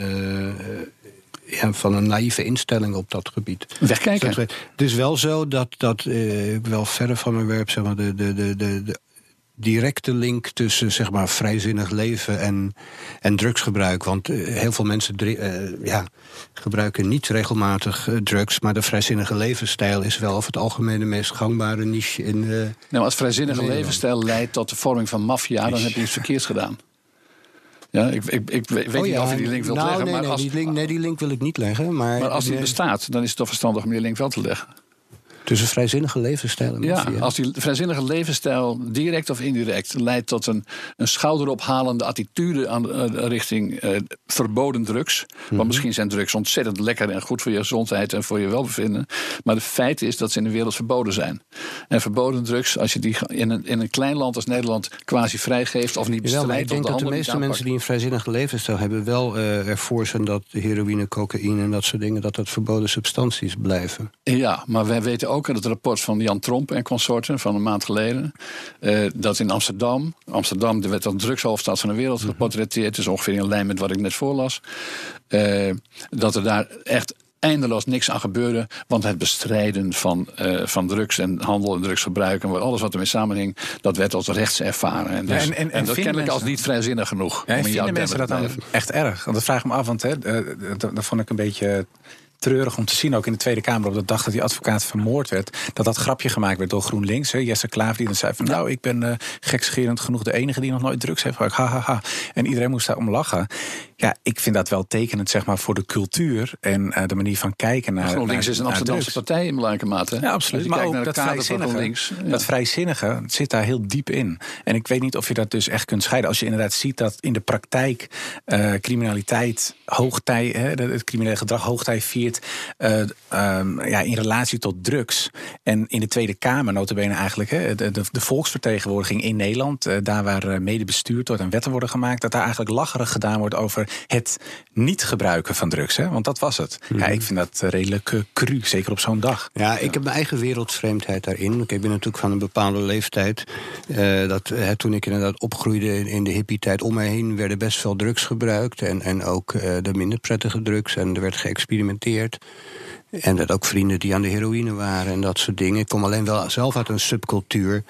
ja, van een naïeve instelling op dat gebied. Wegkijken. Het is wel zo dat, dat uh, wel verre van mijn werk, zeg maar, de, de, de, de, directe link tussen zeg maar, vrijzinnig leven en, en drugsgebruik. Want eh, heel veel mensen uh, ja, gebruiken niet regelmatig drugs, maar de vrijzinnige levensstijl is wel over het algemeen de meest gangbare niche in. nou, als vrijzinnige levensstijl leidt tot de vorming van maffia, dan heb je iets verkeerds gedaan. Ja, ik, ik, ik weet oh niet of je die link wilt nou, leggen. Nee, maar nee, als, die link, nee, die link wil ik niet leggen. Maar, maar als die bestaat, dan is het toch verstandig om die link wel te leggen. Dus een vrijzinnige levensstijl. En ja, als die vrijzinnige levensstijl direct of indirect leidt tot een, een schouderophalende attitude aan, uh, richting uh, verboden drugs. Want mhm. misschien zijn drugs ontzettend lekker en goed voor je gezondheid en voor je welbevinden. Maar het feit is dat ze in de wereld verboden zijn. En verboden drugs, als je die in een, in een klein land als Nederland quasi vrijgeeft of niet bestrijdt. Ja, ik denk dat de meeste mensen die een vrijzinnige levensstijl hebben, wel uh, ervoor zijn dat heroïne, cocaïne en dat soort dingen, dat dat verboden substanties blijven. Ja, maar wij weten ook uit het rapport van Jan Tromp en consorten van een maand geleden. Uh, dat in Amsterdam, Amsterdam werd als drugshoofdstad van de wereld mhm. geportretteerd. is ongeveer in lijn met wat ik net voorlas. Uh, dat er daar echt eindeloos niks aan gebeurde. Want het bestrijden van, uh, van drugs en handel en drugsgebruik en alles wat ermee samenhing, dat werd als rechts ervaren. En, dus, ja, en, en, en, dat kennelijk als niet vrijzinnig genoeg. Ja, en vinden mensen dat dan echt erg? Want dat vraag ik me af, want hè, dat, dat vond ik een beetje treurig om te zien, ook in de Tweede Kamer op de dag dat die advocaat vermoord werd, dat dat grapje gemaakt werd door GroenLinks. Hè. Jesse Klaver die dan zei van nou, ik ben uh, gekscherend genoeg de enige die nog nooit drugs heeft gebruikt. Ha, ha, ha. En iedereen moest daar om lachen. Ja, ik vind dat wel tekenend zeg maar, voor de cultuur en uh, de manier van kijken naar. GroenLinks is een Amsterdamse partij in belangrijke mate. Ja, absoluut. Maar ook dat vrijzinnige, ja. dat vrijzinnige zit daar heel diep in. En ik weet niet of je dat dus echt kunt scheiden. Als je inderdaad ziet dat in de praktijk uh, criminaliteit hoogtij, hè, het criminele gedrag hoogtij viert uh, um, ja, in relatie tot drugs. En in de Tweede Kamer, notabene eigenlijk, hè, de, de, de volksvertegenwoordiging in Nederland, daar waar mede bestuurd wordt en wetten worden gemaakt, dat daar eigenlijk lacherig gedaan wordt over het niet gebruiken van drugs. Hè? Want dat was het. Ja, mhm. ik vind dat redelijk uh, cru, zeker op zo'n dag. Ja, ik heb mijn eigen wereldvreemdheid daarin. Ik ben natuurlijk van een bepaalde leeftijd. Uh, dat, toen ik inderdaad opgroeide in de hippie-tijd, om me heen werden best veel drugs gebruikt. En, en ook de minder prettige drugs. En er werd geëxperimenteerd. En dat ook vrienden die aan de heroïne waren en dat soort dingen. Ik kom alleen wel zelf uit een subcultuur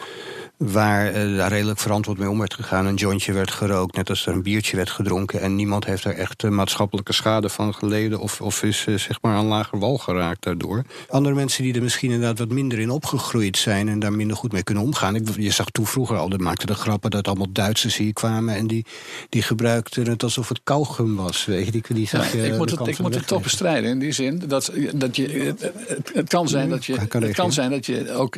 waar uh, daar redelijk verantwoord mee om werd gegaan. Een jointje werd gerookt, net als er een biertje werd gedronken. En niemand heeft er echt uh, maatschappelijke schade van geleden... of, of is uh, zeg maar aan lager wal geraakt daardoor. Andere mensen die er misschien inderdaad wat minder in opgegroeid zijn... en daar minder goed mee kunnen omgaan. Ik, je zag toen vroeger al, dat maakte de grappen... dat allemaal Duitsers hier kwamen en die, die gebruikten het alsof het kauwgum was. Weet je, die, die zag ja, ik moet het, ik moet het toch bestrijden in die zin. Dat, dat je, het, het, kan zijn dat je, het kan zijn dat je ook...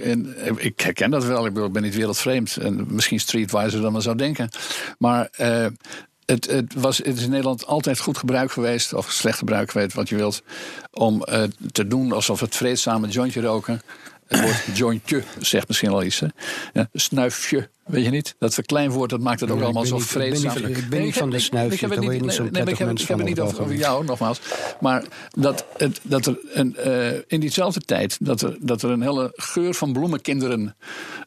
Ik herken dat wel, ik ben niet wereld wereldvreemd. En misschien streetwiser dan men zou denken. Maar uh, het, het, was, het is in Nederland altijd goed gebruik geweest, of slecht gebruik geweest, wat je wilt, om uh, te doen alsof het vreedzame jointje roken het woord jointje zegt misschien al iets. Hè? Ja, snuifje, weet je niet? Dat verkleinwoord, dat maakt het ook allemaal zo vreedzaam. Ik ben niet, ik ben niet van de snuifje, daar word je niet zo nee, ik heb, ik heb het niet over, over, jou, nogmaals. Maar dat, het, dat er een, uh, in diezelfde tijd... Dat er, dat er een hele geur van bloemenkinderen...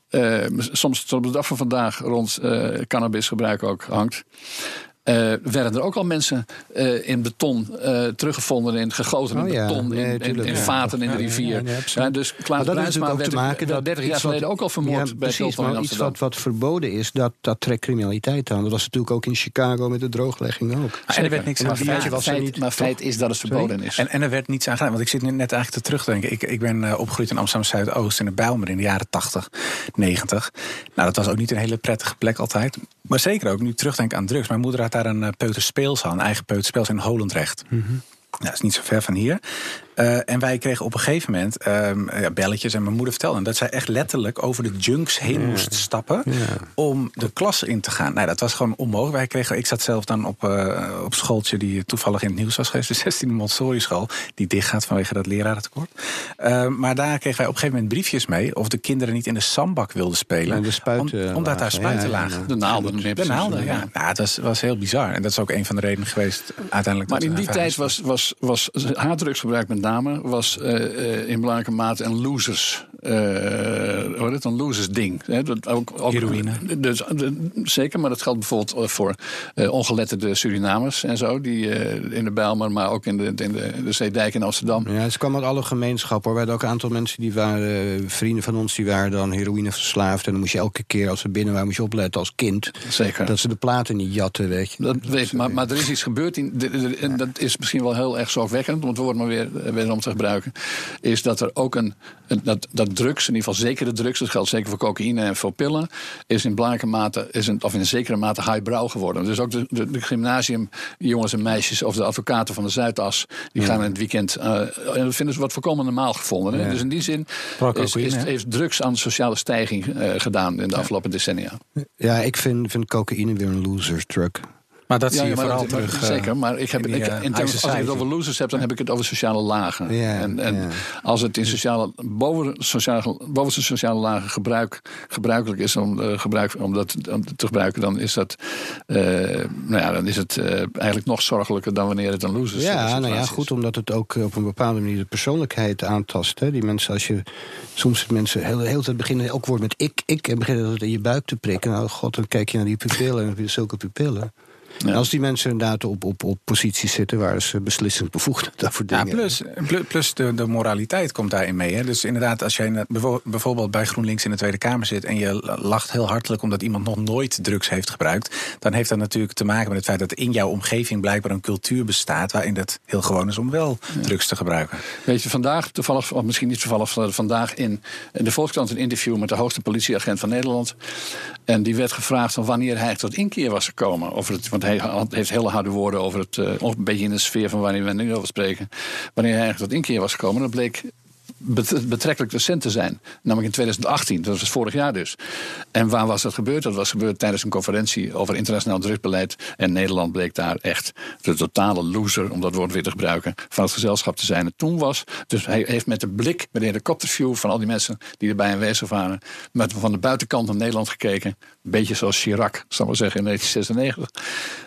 Uh, soms tot de dag van vandaag rond uh, cannabisgebruik ook hangt... Uh, werden er ook al mensen uh, in beton uh, teruggevonden, in gegoten oh, in beton, ja. nee, in, in, in, vaten in de rivier. Ja, dus Klaas Bruinsma werd te maken dat 30 jaar geleden ook al vermoord bij precies, maar iets wat, wat verboden is, dat, dat trekt criminaliteit aan. Dat was natuurlijk ook in Chicago met de drooglegging ook. en er werd niks aan gedaan. Maar, feit, maar feit is dat het verboden is. En, en er werd niets aan gedaan. Want ik zit nu net eigenlijk te terugdenken. Ik, ik ben opgegroeid in Amsterdam Zuidoost in de Bijlmer in de jaren 80, 90. Nou, dat was ook niet een hele prettige plek altijd. Maar zeker ook nu terugdenken aan drugs. Mijn moeder had daar een uh, peuterspeelzaal, een eigen peuterspeelzaal in Holendrecht. Mm -hmm. Nou, dat is niet zo ver van hier. Uh, en wij kregen op een gegeven moment um, ja, belletjes. En mijn moeder vertelde dat zij echt letterlijk over de junks heen ja. moest stappen. Ja. om de klas in te gaan. Nou, dat was gewoon onmogelijk. Wij kregen, ik zat zelf dan op, uh, op schooltje die toevallig in het nieuws was geweest. De 16e Montessori school. Die dichtgaat vanwege dat lerarentekort. Uh, maar daar kregen wij op een gegeven moment briefjes mee. of de kinderen niet in de zandbak wilden spelen. de spuiten om, omdat daar spuiten lagen. De naalden. De naalden, ja. Nou, dat was, was heel bizar. En dat is ook een van de redenen geweest uiteindelijk. Maar in die tijd was, was, was haardrugsgebruik met name was uh, uh, in belangrijke mate een losers hoe heet een losers ding. Hè? Dat ook, ook, Heroïne. Dus, zeker, maar dat geldt bijvoorbeeld voor ongeletterde Surinamers en zo. Die in de Bijlmer, maar ook in de, in de, de Zeedijk in Amsterdam. Ja, het kwam uit alle gemeenschappen. We hadden ook een aantal mensen die waren, vrienden van ons, die waren dan heroïne verslaafd. En dan moest je elke keer als ze binnen waren, moest je opletten als kind. Zeker. Dat ze de platen niet jatten, weet je. Dat weet, maar, maar er is iets gebeurd, in, en dat is misschien wel heel erg zorgwekkend, om het woord maar weer, weer om te gebruiken. Is dat er ook een, dat, dat drugs, in ieder geval zekere drugs, dat geldt zeker voor cocaïne en voor pillen, is in belangrijke mate, is een, of in zekere mate highbrow geworden. Dus ook de, de, de gymnasiumjongens en meisjes of de advocaten van de Zuidas, die gaan in het weekend, uh, en dat vinden ze wat voorkomen normaal gevonden. Ja. Dus in die zin is, is, heeft drugs aan de sociale stijging uh, gedaan in de afgelopen decennia. Ja, ik vind, vind cocaïne weer een loser's drug. Maar dat zie je vooral terug. zeker, maar ik heb, die, ik, in terms, als ik het over losers heb, dan heb ik het over sociale lagen. En en als het in sociale, boven, sociale, bovenste sociale lagen gebruik, gebruikelijk is om, uh, gebruik, om dat om te gebruiken, dan is, dat, uh, nou ja, dan is het uh, eigenlijk nog zorgelijker dan wanneer het een losers Ja, nou ja, goed, omdat het ook op een bepaalde manier de persoonlijkheid aantast. Hè. Die mensen, als je soms mensen heel, heel tijd beginnen, elk woord met ik, ik, en beginnen dat in je buik te prikken. Nou, god, dan kijk je naar die pupillen en je zulke pupillen. Ja. Als die mensen inderdaad op, op, op posities zitten waar ze beslissend bevoegd daarvoor dingen. Ja, plus, plus de, de moraliteit komt daarin mee. Hè. Dus inderdaad, als jij bijvoorbeeld bij GroenLinks in de Tweede Kamer zit en je lacht heel hartelijk omdat iemand nog nooit drugs heeft gebruikt, dan heeft dat natuurlijk te maken met het feit dat in jouw omgeving blijkbaar een cultuur bestaat waarin het heel gewoon is om wel ja. drugs te gebruiken. Weet je, vandaag, toevallig, of misschien niet toevallig, vandaag in de Volkskrant een interview met de hoogste politieagent van Nederland. En die werd gevraagd van wanneer hij tot inkeer was gekomen. Over het, want hij heeft hele harde woorden over het, uh, een beetje in de sfeer van waar we nu over spreken. Wanneer hij tot inkeer was gekomen, dat bleek betrekkelijk recent te zijn. Namelijk in 2018, dat was vorig jaar dus. En waar was dat gebeurd? Dat was gebeurd tijdens een conferentie over internationaal drugsbeleid. En Nederland bleek daar echt de totale loser, om dat woord weer te gebruiken, van het gezelschap te zijn. En toen was, dus hij heeft met de blik, met de helikopterview van al die mensen die erbij aanwezig waren, met van de buitenkant naar Nederland gekeken. Een beetje zoals Chirac, zal ik maar zeggen, in 1996.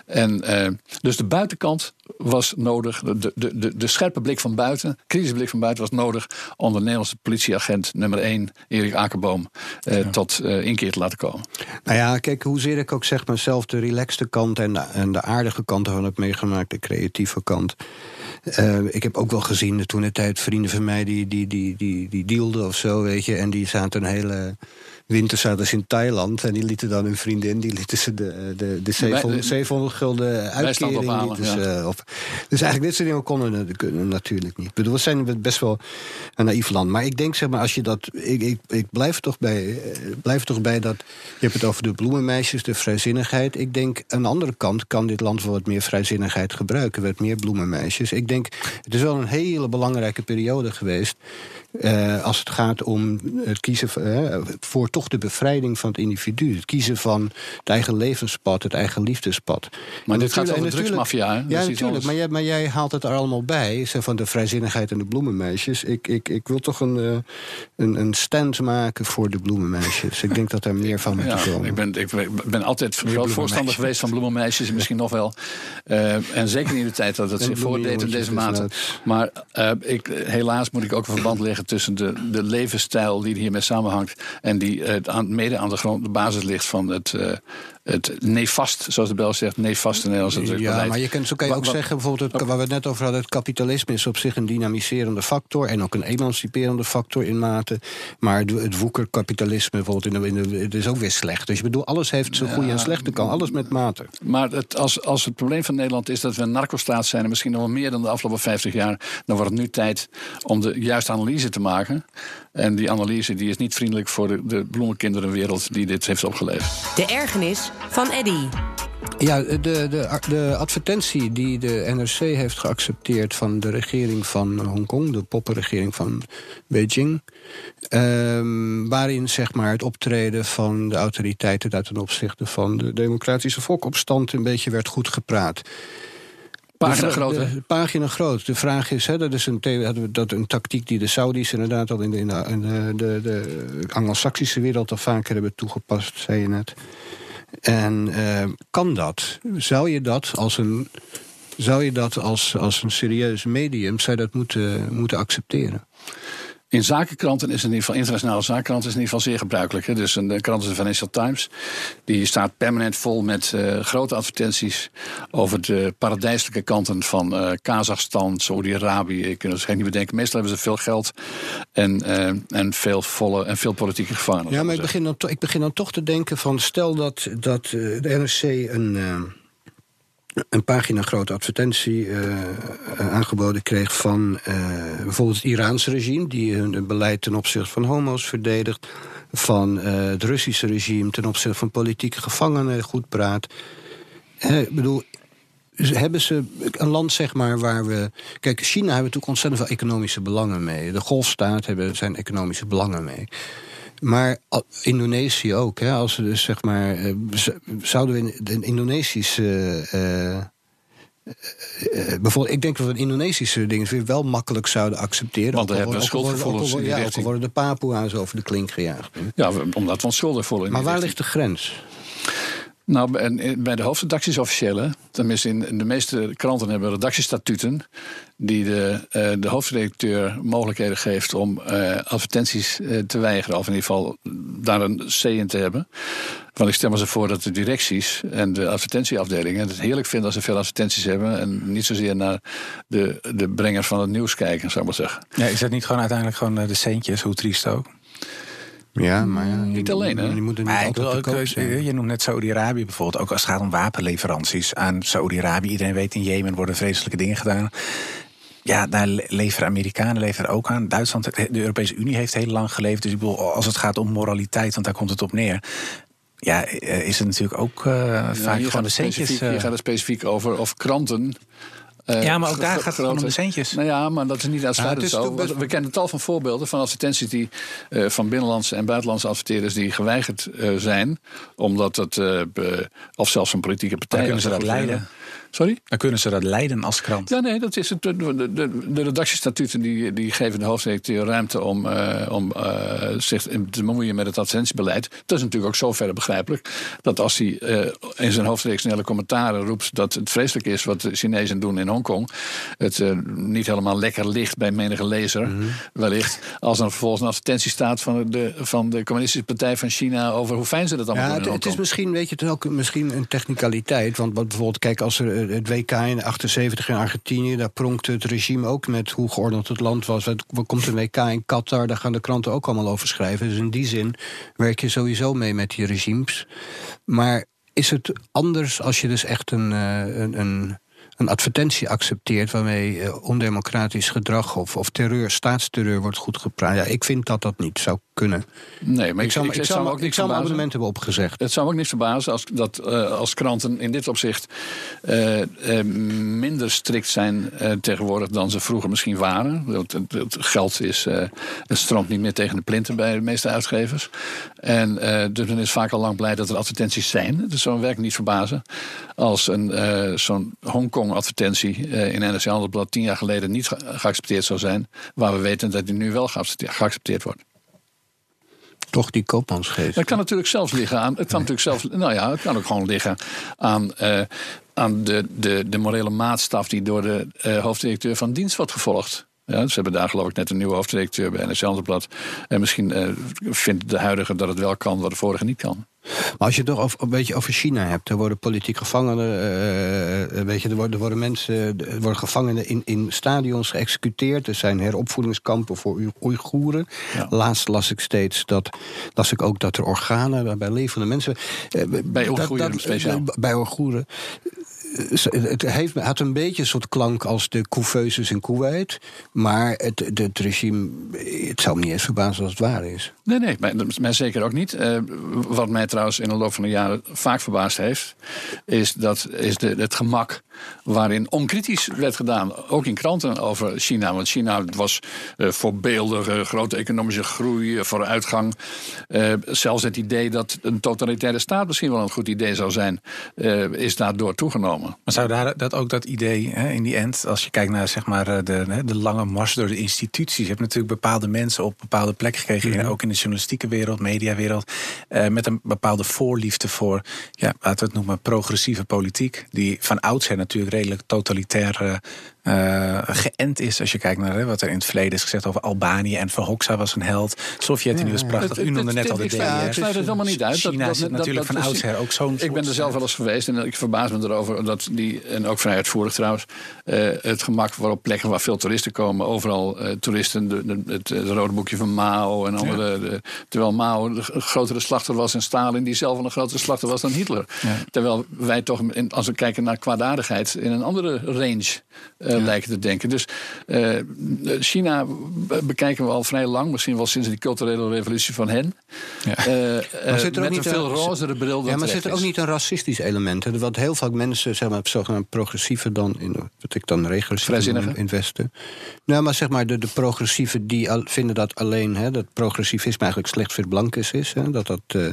En uh, dus de buitenkant was nodig, de, de, de, de scherpe blik van buiten, kritische blik van buiten was nodig om de Nederlandse politieagent nummer 1, Erik Akerboom, uh, ja. tot uh, inkeer te laten komen. Nou ja, kijk, hoezeer ik ook zeg mezelf de relaxte kant en de, en de aardige kant van het meegemaakt, de creatieve kant. Uh, ik heb ook wel gezien toen de tijd vrienden van mij die, die, die, die, die dealden of zo, weet je, en die zaten een hele winter zaten ze in Thailand en die lieten dan hun vriendin, die lieten ze de, de, de 700, 700 gulden uitkering. Ophalen, dus, ja. op. dus eigenlijk dit soort dingen konden kunnen natuurlijk niet. Ik bedoel, we zijn best wel een naïef land. Maar ik denk, zeg maar, als je dat. Ik, ik, ik blijf, toch bij, blijf toch bij dat. Je hebt het over de bloemenmeisjes, de vrijzinnigheid. Ik denk, aan de andere kant kan dit land wel wat meer vrijzinnigheid gebruiken. Wat meer bloemenmeisjes. Ik denk, het is wel een hele belangrijke periode geweest. Uh, als het gaat om het kiezen uh, voor toch de bevrijding van het individu. Het kiezen van het eigen levenspad, het eigen liefdespad. Maar en dit gaat over de drugsmafia. Ja, natuurlijk. Maar jij, maar jij, haalt het er allemaal bij. Zeg van de vrijzinnigheid en de bloemenmeisjes. Ik, ik, ik wil toch een, uh, een, een stand maken voor de bloemenmeisjes. ik denk dat er meer van moet ja, komen. Ik ben, ik ben altijd groot voorstander geweest van bloemenmeisjes. Misschien nog wel. en zeker in de tijd dat het zich voordeed in deze mate. Maar ik, helaas moet ik ook een verband leggen tussen de, de levensstijl die hiermee samenhangt en die uh, aan, mede aan de, grond, de basis ligt van het, uh, het nefast, zoals de bel zegt, nefaste Nederlandse drukbeleid. Ja, maar je kan, zo kan je ook wat, zeggen, bijvoorbeeld het, waar we het net over hadden, het kapitalisme is op zich een dynamiserende factor en ook een emanciperende factor in mate. Maar het woekerkapitalisme bijvoorbeeld, in de, in de, het is ook weer slecht. Dus je bedoelt, alles heeft zijn goede ja, en slechte kant, alles met mate. Maar het, als, als het probleem van Nederland is dat we een narcostaat zijn, en misschien nog wel meer dan de afgelopen 50 jaar, dan wordt het nu tijd om de juiste analyse te maken. En die analyse die is niet vriendelijk voor de, de bloemenkinderenwereld die dit heeft opgeleverd. De ergernis van Eddy. Ja, de, de, de advertentie die de NRC heeft geaccepteerd van de regering van Hongkong, de poppenregering van Beijing, um, waarin zeg maar het optreden van de autoriteiten daar ten opzichte van de democratische volkopstand een beetje werd goed gepraat. Pagina groot, de, de, pagina groot. De vraag is, hè, dat is een, dat een tactiek die de Saudis inderdaad al in de, in de, in de, de, de Anglo-Saxische wereld al vaker hebben toegepast, zei je net. En uh, kan dat? Zou je dat als een, zou je dat als, als een serieus medium zou dat moeten, moeten accepteren? In zakenkranten is in ieder geval, internationale zakenkranten is in ieder geval zeer gebruikelijk. Hè. Dus een, krant is de Financial Times. Die staat permanent vol met uh, grote advertenties over de paradijselijke kanten van uh, Kazachstan, Saudi-Arabië. Je kunt het geen niet bedenken. Meestal hebben ze veel geld en, uh, en veel volle en veel politieke gevangenen. Ja, maar ik begin, dan ik begin dan toch te denken van stel dat, dat de NRC een een pagina grote advertentie uh, aangeboden kreeg van uh, bijvoorbeeld het Iraanse regime, die hun beleid ten opzichte van homo's verdedigt, van het Russische regime ten opzichte van politieke gevangenen goed praat. Ik bedoel, hebben ze een land zeg maar waar we. Kijk, China hebben natuurlijk ontzettend veel economische belangen mee. De golfstaat hebben zijn economische belangen mee. Maar Indonesië ook. Hè, als we dus zeg maar. Eh, zouden we in de Indonesische. Uh, uh, bijvoorbeeld, ik denk dat we Indonesische dingen weer wel makkelijk zouden accepteren. Want we hebben schuldgevoelens. Ja, ook al worden de Papua's over de klink gejaagd. Ja, omdat we ons schuldig voelen. Maar waar ligt de grens? Nou, bij de hoofdredacties officiële, tenminste in de meeste kranten hebben redactiestatuten die de, uh, de hoofdredacteur mogelijkheden geeft om uh, advertenties uh, te weigeren, of in ieder geval daar een C in te hebben. Want ik stel me voor dat de directies en de advertentieafdelingen het heerlijk vinden als ze veel advertenties hebben en niet zozeer naar de, de brengers van het nieuws kijken, zou ik maar zeggen. Ja, is dat niet gewoon uiteindelijk gewoon de centjes, hoe triest ook? Ja, maar ja, niet alleen, hè? Je moet er niet ook, Je noemt net Saudi-Arabië bijvoorbeeld. Ook als het gaat om wapenleveranties aan Saudi-Arabië. Iedereen weet, in Jemen worden vreselijke dingen gedaan. Ja, daar leveren Amerikanen leveren ook aan. Duitsland, de Europese Unie heeft heel lang geleefd. Dus ik bedoel, als het gaat om moraliteit, want daar komt het op neer. Ja, eh, is het natuurlijk ook uh, vaak van de centjes. Uh, je gaat het specifiek over of kranten uh, ja, maar ook daar gaat het om de centjes. Nou ja, maar dat is niet uitsluitend zo. We kennen tal van voorbeelden van advertenties die uh, van binnenlandse en buitenlandse adverteerders die geweigerd uh, zijn, omdat het, of zelfs van politieke partijen. kunnen ze dat leiden. Sorry? Dan kunnen ze dat leiden als krant. Ja, nee, dat is het. De, de, de redactiestatuten die, die geven de hoofdredacteur ruimte om, uh, om uh, zich te bemoeien met het advertentiebeleid. Dat is natuurlijk ook zo verder begrijpelijk. Dat als hij uh, in zijn hoofdredactionele commentaren roept dat het vreselijk is wat de Chinezen doen in Hongkong. Het niet helemaal lekker ligt bij menige lezer, mm -hmm. wellicht. Als er vervolgens een advertentie staat van de, van de Communistische Partij van China over hoe fijn ze dat allemaal ja, doen. Het, het is misschien, weet je, het ook misschien een technicaliteit. Want bijvoorbeeld, kijk, als er het WK in 78 in Argentinië, daar pronkte het regime ook met hoe geordend het land was. Er komt een WK in Qatar, daar gaan de kranten ook allemaal over schrijven. Dus in die zin werk je sowieso mee met die regimes. Maar is het anders als je dus echt een, eh, een, een een advertentie accepteert waarmee uh, ondemocratisch gedrag of, of terreur, staatsterreur wordt goed gepraat. Ja, ik vind dat dat niet zou kunnen. Nee, maar ik, zou, ik, ik, zou, ook ik zou mijn abonnement hebben opgezegd. Het zou me ook niet verbazen als, dat, uh, als kranten in dit opzicht uh, minder strikt zijn tegenwoordig dan ze vroeger misschien waren. Het, het, het geld is, het stroomt niet meer tegen de plinten bij de meeste uitgevers. En dus men is vaak al lang blij dat er advertenties zijn. Het zou me werkelijk niet verbazen als een zo'n Hongkong advertentie uh, in NRC Handelsblad tien jaar geleden niet geaccepteerd zou zijn. Waar we weten dat die nu wel geaccepteerd wordt. Toch die koopmansgeest. Dat kan natuurlijk zelfs liggen aan. Het kan natuurlijk zelfs. Nou ja, het kan ook gewoon liggen aan. Uh, aan de, de, de morele maatstaf die door de uh, hoofddirecteur van dienst wordt gevolgd. Ja, ze hebben daar geloof ik net een nieuwe hoofddirecteur bij NRC Handelsblad. En misschien uh, vindt de huidige dat het wel kan wat de vorige niet kan. Maar als je het toch over, een beetje over China hebt, er worden politiek gevangenen, uh, weet je, er worden, er worden mensen, er worden gevangenen in, in stadions geëxecuteerd. Er zijn heropvoedingskampen voor Oeigoeren. Ja. Laatst las ik steeds dat, las ik ook dat er organen bij levende mensen. Uh, bij Oeigoeren speciaal. Bij Oeigoeren het heeft, had een beetje een soort klank als de couveuses in Kuwait. Maar het, het, regime, het zou me niet eens verbazen als het waar is. Nee, nee, mij, zeker ook niet. Uh, wat mij trouwens in de loop van de jaren vaak verbaasd heeft... is, dat, is de, het gemak waarin onkritisch werd gedaan. Ook in kranten over China. Want China was uh, voorbeeldige, grote economische groei, vooruitgang. Zelfs het idee dat een totalitaire staat misschien wel een goed idee zou zijn... is daardoor toegenomen. Maar zou daar dat ook dat idee hè, in die end, als je kijkt naar zeg maar, eh, de, de lange mars door de instituties, je hebt natuurlijk bepaalde mensen op bepaalde plekken gekregen, mhm. ook in de journalistieke wereld, mediawereld, eh, met een bepaalde voorliefde voor, ja, laten we het noemen, progressieve politiek, die van oudsher natuurlijk redelijk totalitair uh, geënt is als je kijkt naar hè, wat er in het verleden is gezegd over Albanië. En Verhoxa was een held. Sovjet-Unie was prachtig. U noemde net al de DDR. Ik sluit het helemaal niet uit. China dat, dat, natuurlijk van oudsher ook zo'n Ik ben er zelf wel eens geweest en ik verbaas me erover dat die, en ook vrij uitvoerig trouwens, uh, het gemak waarop plekken waar veel toeristen komen, overal uh, toeristen, het, rode boekje van Mao en andere. De, terwijl Mao de grotere slachter was en Stalin, die zelf een grotere slachter was dan Hitler. Ja. Terwijl wij toch, als we kijken naar kwaadaardigheid, in een andere range uh, lijken te denken. Dus uh, China bekijken we al vrij lang, misschien wel sinds die culturele revolutie van hen. Ja. Uh, maar zit er ook niet een veel rozere bril Ja, maar zit er ook niet een racistisch element? Hè? Wat heel vaak mensen, zeg maar, zogenaamd progressieve dan, in, wat ik dan regressief in, in Westen. Nou, maar zeg maar, de, de progressieven die al, vinden dat alleen, hè, dat progressivisme eigenlijk slecht voor blankes is. Hè? Dat, dat, uh,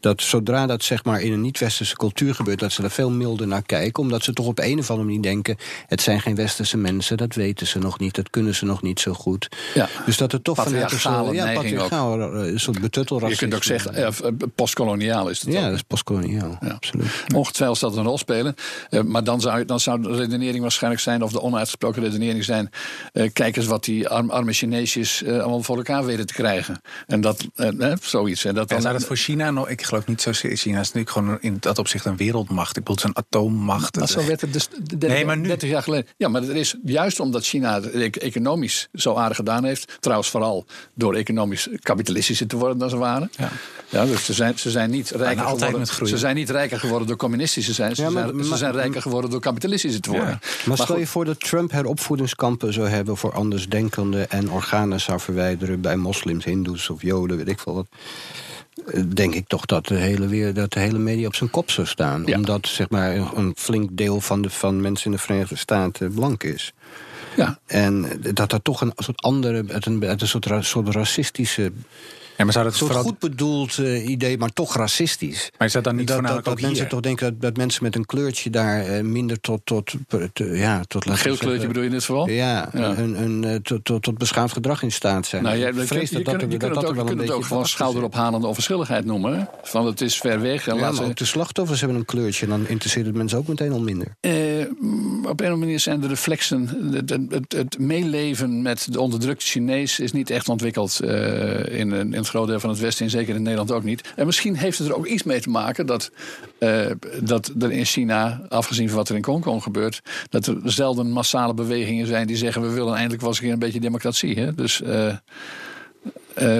dat zodra dat zeg maar in een niet-westerse cultuur gebeurt, dat ze er veel milder naar kijken, omdat ze toch op een of andere manier denken: het zijn geen westerse mensen, dat weten ze nog niet, dat kunnen ze nog niet zo goed. Ja. Dus dat er toch vanuit een ja, patriarchaal, een soort betuttelracisme. Je kunt ook zeggen, eh, postkoloniaal is het. Ja, dat is postkoloniaal, ja. absoluut. Ongetwijfeld zal dat een rol spelen. Uh, maar dan zou, dan zou de redenering waarschijnlijk zijn, of de onuitgesproken redenering zijn: uh, kijk eens wat die arm, arme Chineesjes allemaal voor elkaar weten te krijgen. En dat, zoiets. En dat dan, en zou dat voor China nog, ik geloof niet zo. China is natuurlijk gewoon in dat opzicht een wereldmacht. Ik bedoel, het is een atoommacht. Maar zo werd het dus de, nee, maar nu, 30 jaar geleden. Ja, maar er is juist omdat China het economisch zo aardig gedaan heeft. Trouwens, vooral door economisch kapitalistischer te worden dan ze waren. Ja. Ja, dus ze zijn, ze zijn niet rijker geworden. Ze zijn niet rijker geworden door communistische zijn. Ze, ja, maar, zijn, ze zijn rijker geworden door kapitalistische te worden. Ja. Maar, maar, stel je voor dat Trump heropvoedingskampen zou hebben voor andersdenkenden en organen zou verwijderen bij moslims, hindoes of joden, weet ik veel wat denk ik toch dat de hele, weer, dat de hele media op zijn kop zou staan. Omdat zeg maar, een flink deel van de van mensen in de Verenigde Staten blank is. Ja. En dat er toch een soort andere, een, een soort, soort racistische ja, maar zou dat een soort goed bedoeld uh, idee, maar toch racistisch. Maar is dat dan niet dat, dat, dat mensen toch denken dat, dat, mensen met een kleurtje daar uh, minder tot... tot, ja, tot een geel kleurtje bedoel je in dit geval? Ja, ja. Een, een, uh, tot, tot, tot beschaafd gedrag in staat zijn. Nou, jij, vrees dat dat, dat, dat, wel een beetje... ook gewoon schouderophalende onverschilligheid noemen. Van het is ver weg. En ja, maar ook de slachtoffers hebben een kleurtje. En dan interesseert het mensen ook meteen al minder. op een of andere manier zijn de reflexen... Het, het, het meeleven met de onderdrukte Chinees... is niet echt ontwikkeld in, in het groot deel van het Westen en zeker in Nederland ook niet. En misschien heeft het er ook iets mee te maken dat, uh, dat er in China, afgezien van wat er in Hongkong gebeurt, dat er zelden massale bewegingen zijn die zeggen: we willen eindelijk wel eens een beetje democratie. Hè? Dus. Uh,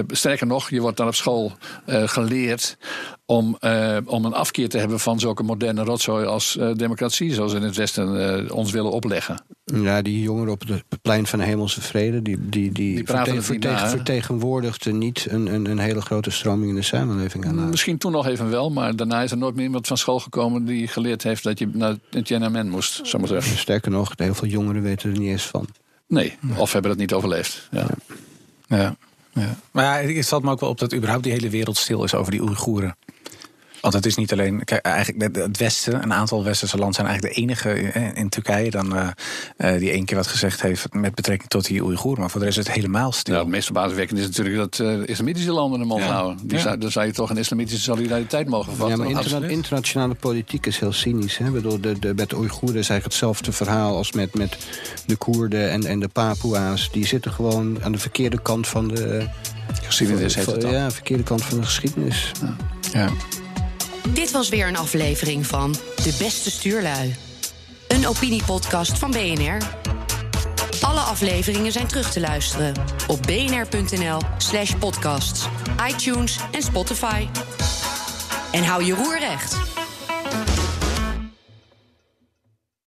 sterker nog, je wordt dan op school geleerd om, om een afkeer te hebben van zulke moderne rotzooi als democratie, zoals we in het Westen ons willen opleggen. Ja, die jongeren op het plein van de Hemelse Vrede, die, die, die, die vertegen, vertegen, vertegenwoordigden niet een, een, een, hele grote stroming in de samenleving. Aan Misschien toen nog even wel, maar daarna is er nooit meer iemand van school gekomen die geleerd heeft dat je naar het Tiananmen moest, zou maar zeggen. Sterker nog, heel veel jongeren weten er niet eens van. Nee, of hebben het niet overleefd. ja. ja. ja. Ja. Maar ja, het valt me ook wel op dat überhaupt die hele wereld stil is over die Oeigoeren. Want het is niet alleen. Kijk, eigenlijk het Westen, een aantal westerse landen zijn eigenlijk de enige eh, in Turkije dan uh, die één keer wat gezegd heeft met betrekking tot die Oeigoeren. Maar voor de rest is het helemaal stil. Nou, het meest verbazingwekkend is natuurlijk dat uh, islamitische landen hem ophouden. Ja. ja. dan zou je toch een islamitische solidariteit mogen verwachten. Ja, maar interna internationale politiek is heel cynisch. Hè? Bedoel, de, de, met de Oeigoeren is eigenlijk hetzelfde verhaal als met, met de Koerden en, en de Papua's. Die zitten gewoon aan de verkeerde kant van de. Geschiedenis heet het dan. Ja, verkeerde kant van de geschiedenis. ja. ja. Dit was weer een aflevering van De Beste Stuurlui. Een opiniepodcast van BNR. Alle afleveringen zijn terug te luisteren op bnr.nl slash podcasts, iTunes en Spotify. En hou je roer recht.